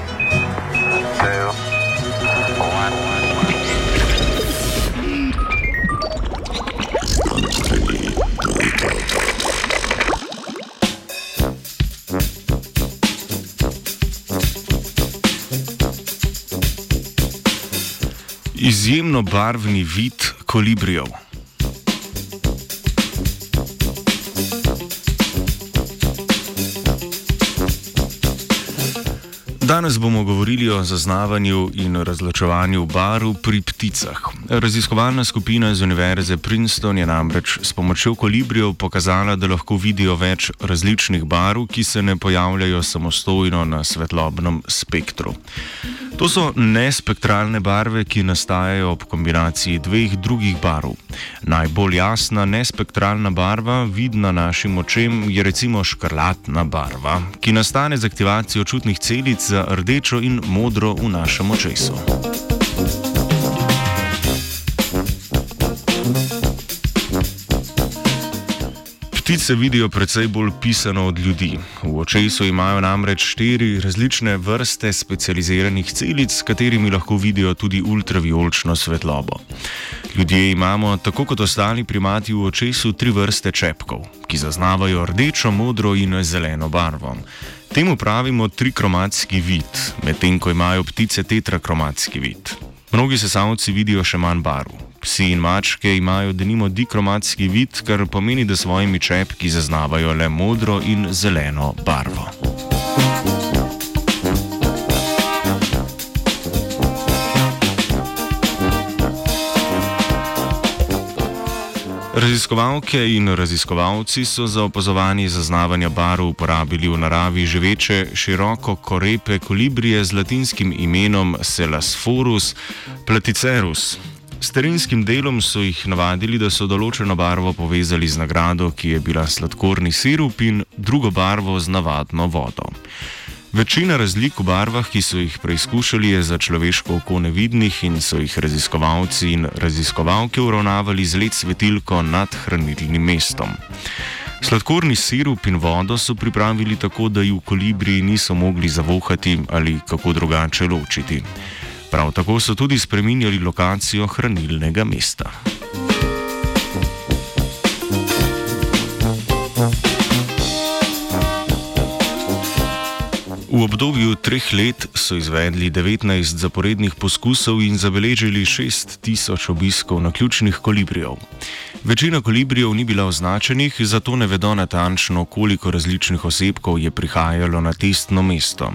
two, one. Izjemno barvni vid kolibrijev. Danes bomo govorili o zaznavanju in razločevanju barv pri pticah. Raziskovalna skupina z Univerze Princeton je namreč s pomočjo kolibrijev pokazala, da lahko vidijo več različnih barv, ki se ne pojavljajo samostojno na svetlobnem spektru. To so nespektralne barve, ki nastajajo ob kombinaciji dveh drugih barv. Najbolj jasna nespektralna barva, vidna našim očem, je recimo škrlatna barva, ki nastane z aktivacijo čutnih celic za rdečo in modro v našem očesu. Ptice vidijo precej bolj pisano od ljudi. V očesu imajo namreč štiri različne vrste specializiranih celic, s katerimi lahko vidijo tudi ultraviolčno svetlobo. Ljudje imamo, tako kot ostali primati v očesu, tri vrste čepkov, ki zaznavajo rdečo, modro in zeleno barvo. Temu pravimo trikromatski vid, medtem ko imajo ptice tetrakromatski vid. Mnogi sesalci vidijo še manj barv. Psi in mačke imajo denimo dikromatski vid, kar pomeni, da svojimi čepki zaznavajo le modro in zeleno barvo. Raziskovalke in raziskovalci so za opazovanje zaznavanja barv uporabili v naravi živeče široko korepe kolibrije z latinskim imenom Selasforus platicerus. S terenskim delom so jih navadili, da so določeno barvo povezali z nagrado, ki je bila sladkorni sirup, in drugo barvo z navadno vodo. Večina razlik v barvah, ki so jih preizkušali, je za človeško oko nevidnih in so jih raziskovalci in raziskovalke uravnavali z led svetilko nad hranilnim mestom. Sladkorni sirup in vodo so pripravili tako, da ju kolibri niso mogli zavohati ali kako drugače ločiti. Prav tako so tudi spremenjali lokacijo hranilnega mesta. V obdobju treh let so izvedli 19 zaporednih poskusov in zabeležili 6000 obiskov na ključnih kolibrijev. Večina kolibrijev ni bila označenih, zato ne vedo natančno, koliko različnih osebkov je prihajalo na testno mesto.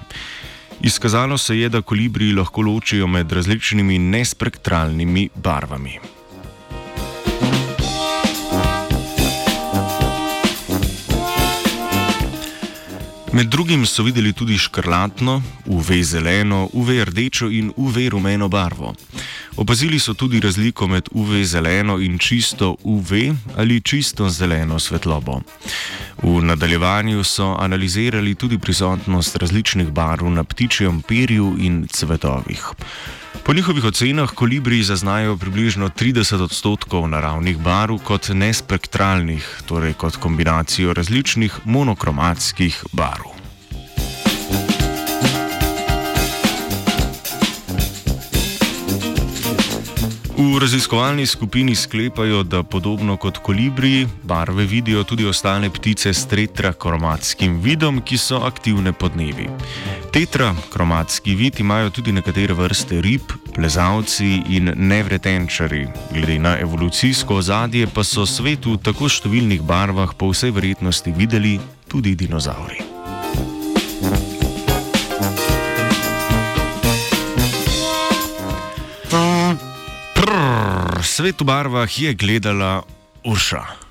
Izkazalo se je, da kolibriji lahko ločijo med različnimi nespektralnimi barvami. Med drugim so videli tudi škrlatno, UV zeleno, UV rdečo in UV rumeno barvo. Opazili so tudi razliko med UV zeleno in čisto UV ali čisto zeleno svetlobo. V nadaljevanju so analizirali tudi prisotnost različnih barv na ptičjem perju in cvetovih. Po njihovih ocenah kolibri zaznajo približno 30 odstotkov naravnih barv kot nespektralnih, torej kot kombinacijo različnih monokromatskih barv. V raziskovalni skupini sklepajo, da podobno kot kolibri, barve vidijo tudi ostale ptice s tetrakromatskim vidom, ki so aktivne pod dnevi. Tetrakromatski vid imajo tudi nekatere vrste rib, plezalci in nevretenčari. Glede na evolucijsko ozadje pa so svet v tako številnih barvah po vsej verjetnosti videli tudi dinozauri. Prrr, svet v barvah je gledala Urša.